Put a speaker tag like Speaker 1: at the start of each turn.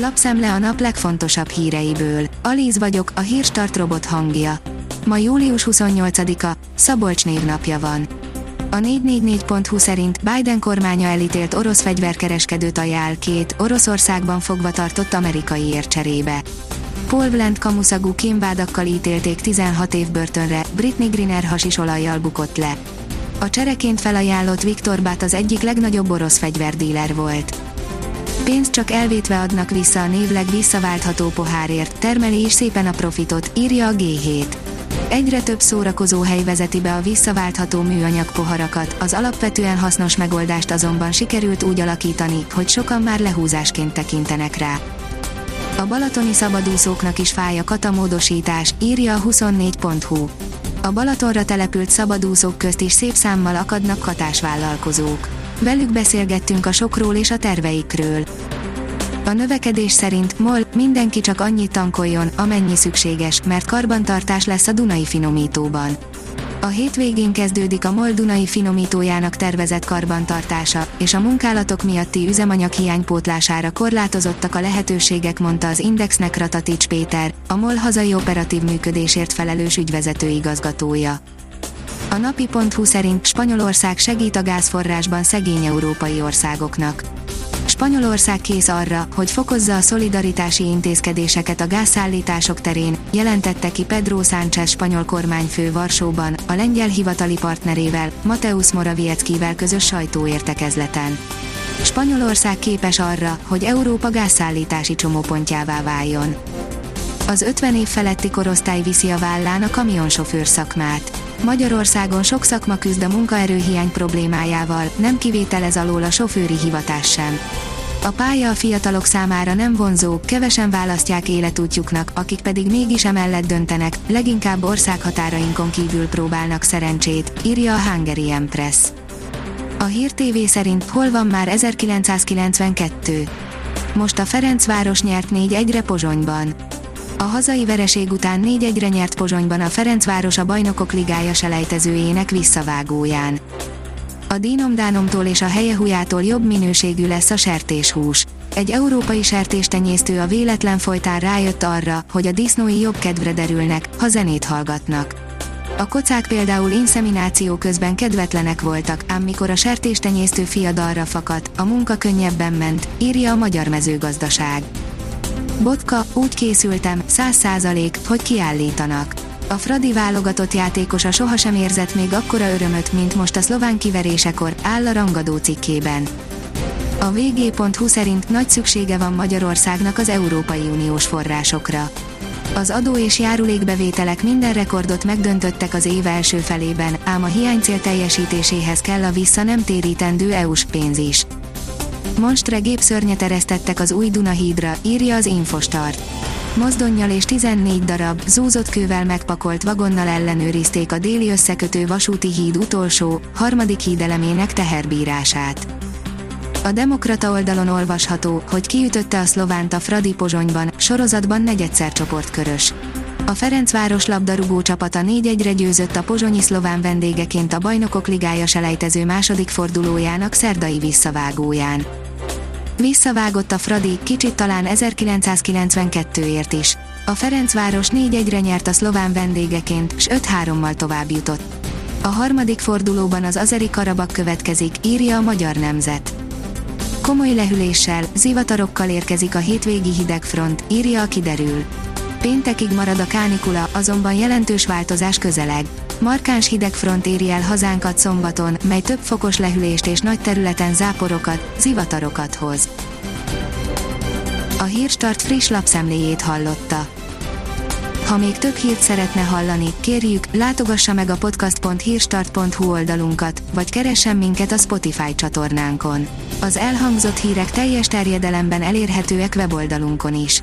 Speaker 1: Lapszemle a nap legfontosabb híreiből. Alíz vagyok, a hírstart robot hangja. Ma július 28-a, Szabolcs névnapja van. A 444.hu szerint Biden kormánya elítélt orosz fegyverkereskedőt ajánl két Oroszországban fogva tartott amerikai ércserébe. Paul Bland kamuszagú kémvádakkal ítélték 16 év börtönre, Britney Griner hasisolajjal bukott le. A csereként felajánlott Viktor Bát az egyik legnagyobb orosz fegyverdíler volt. Pénzt csak elvétve adnak vissza a névleg visszaváltható pohárért, termeli is szépen a profitot, írja a G7. Egyre több szórakozó hely vezeti be a visszaváltható műanyag poharakat, az alapvetően hasznos megoldást azonban sikerült úgy alakítani, hogy sokan már lehúzásként tekintenek rá. A balatoni szabadúszóknak is fáj a katamódosítás, írja a 24.hu. A Balatonra települt szabadúszók közt is szép számmal akadnak katásvállalkozók. Velük beszélgettünk a sokról és a terveikről. A növekedés szerint MOL mindenki csak annyit tankoljon, amennyi szükséges, mert karbantartás lesz a Dunai finomítóban. A hétvégén kezdődik a MOL Dunai finomítójának tervezett karbantartása, és a munkálatok miatti üzemanyag hiánypótlására korlátozottak a lehetőségek, mondta az Indexnek Ratatics Péter, a MOL hazai operatív működésért felelős ügyvezető igazgatója. A napi.hu szerint Spanyolország segít a gázforrásban szegény európai országoknak. Spanyolország kész arra, hogy fokozza a szolidaritási intézkedéseket a gázszállítások terén, jelentette ki Pedro Sánchez spanyol kormányfő Varsóban, a lengyel hivatali partnerével, Mateusz Morawieckivel közös sajtóértekezleten. Spanyolország képes arra, hogy Európa gázszállítási csomópontjává váljon. Az 50 év feletti korosztály viszi a vállán a kamionsofőr szakmát. Magyarországon sok szakma küzd a munkaerőhiány problémájával, nem kivételez alól a sofőri hivatás sem. A pálya a fiatalok számára nem vonzó, kevesen választják életútjuknak, akik pedig mégis emellett döntenek, leginkább országhatárainkon kívül próbálnak szerencsét, írja a Hungary Empress. A Hír TV szerint hol van már 1992? Most a Ferencváros nyert 4-1-re Pozsonyban. A hazai vereség után 4-1-re nyert Pozsonyban a Ferencváros a Bajnokok Ligája selejtezőjének visszavágóján. A dínomdánomtól és a helyehujától jobb minőségű lesz a sertéshús. Egy európai sertéstenyésztő a véletlen folytán rájött arra, hogy a disznói jobb kedvre derülnek, ha zenét hallgatnak. A kocák például inszemináció közben kedvetlenek voltak, ám mikor a sertéstenyésztő fia dalra fakadt, a munka könnyebben ment, írja a Magyar Mezőgazdaság. Botka, úgy készültem, száz százalék, hogy kiállítanak. A Fradi válogatott játékosa sohasem érzett még akkora örömöt, mint most a szlován kiverésekor, áll a rangadó cikkében. A vg.hu szerint nagy szüksége van Magyarországnak az Európai Uniós forrásokra. Az adó és járulékbevételek minden rekordot megdöntöttek az év első felében, ám a hiánycél teljesítéséhez kell a vissza nem térítendő EU-s pénz is. Monstre gépszörnyet eresztettek az új Dunahídra, írja az Infostart. Mozdonnyal és 14 darab, zúzott kővel megpakolt vagonnal ellenőrizték a déli összekötő vasúti híd utolsó, harmadik hídelemének teherbírását. A Demokrata oldalon olvasható, hogy kiütötte a szlovánt a Fradi Pozsonyban, sorozatban negyedszer csoportkörös. A Ferencváros labdarúgó csapata 4-1-re győzött a pozsonyi szlován vendégeként a Bajnokok Ligája selejtező második fordulójának szerdai visszavágóján. Visszavágott a Fradi, kicsit talán 1992-ért is. A Ferencváros 4-1-re nyert a szlován vendégeként, s 5-3-mal tovább jutott. A harmadik fordulóban az Azeri Karabak következik, írja a Magyar Nemzet. Komoly lehűléssel, zivatarokkal érkezik a hétvégi hidegfront, írja a kiderül. Péntekig marad a kánikula, azonban jelentős változás közeleg. Markáns hidegfront éri el hazánkat szombaton, mely több fokos lehűlést és nagy területen záporokat, zivatarokat hoz. A Hírstart friss lapszemléjét hallotta. Ha még több hírt szeretne hallani, kérjük, látogassa meg a podcast.hírstart.hu oldalunkat, vagy keressen minket a Spotify csatornánkon. Az elhangzott hírek teljes terjedelemben elérhetőek weboldalunkon is.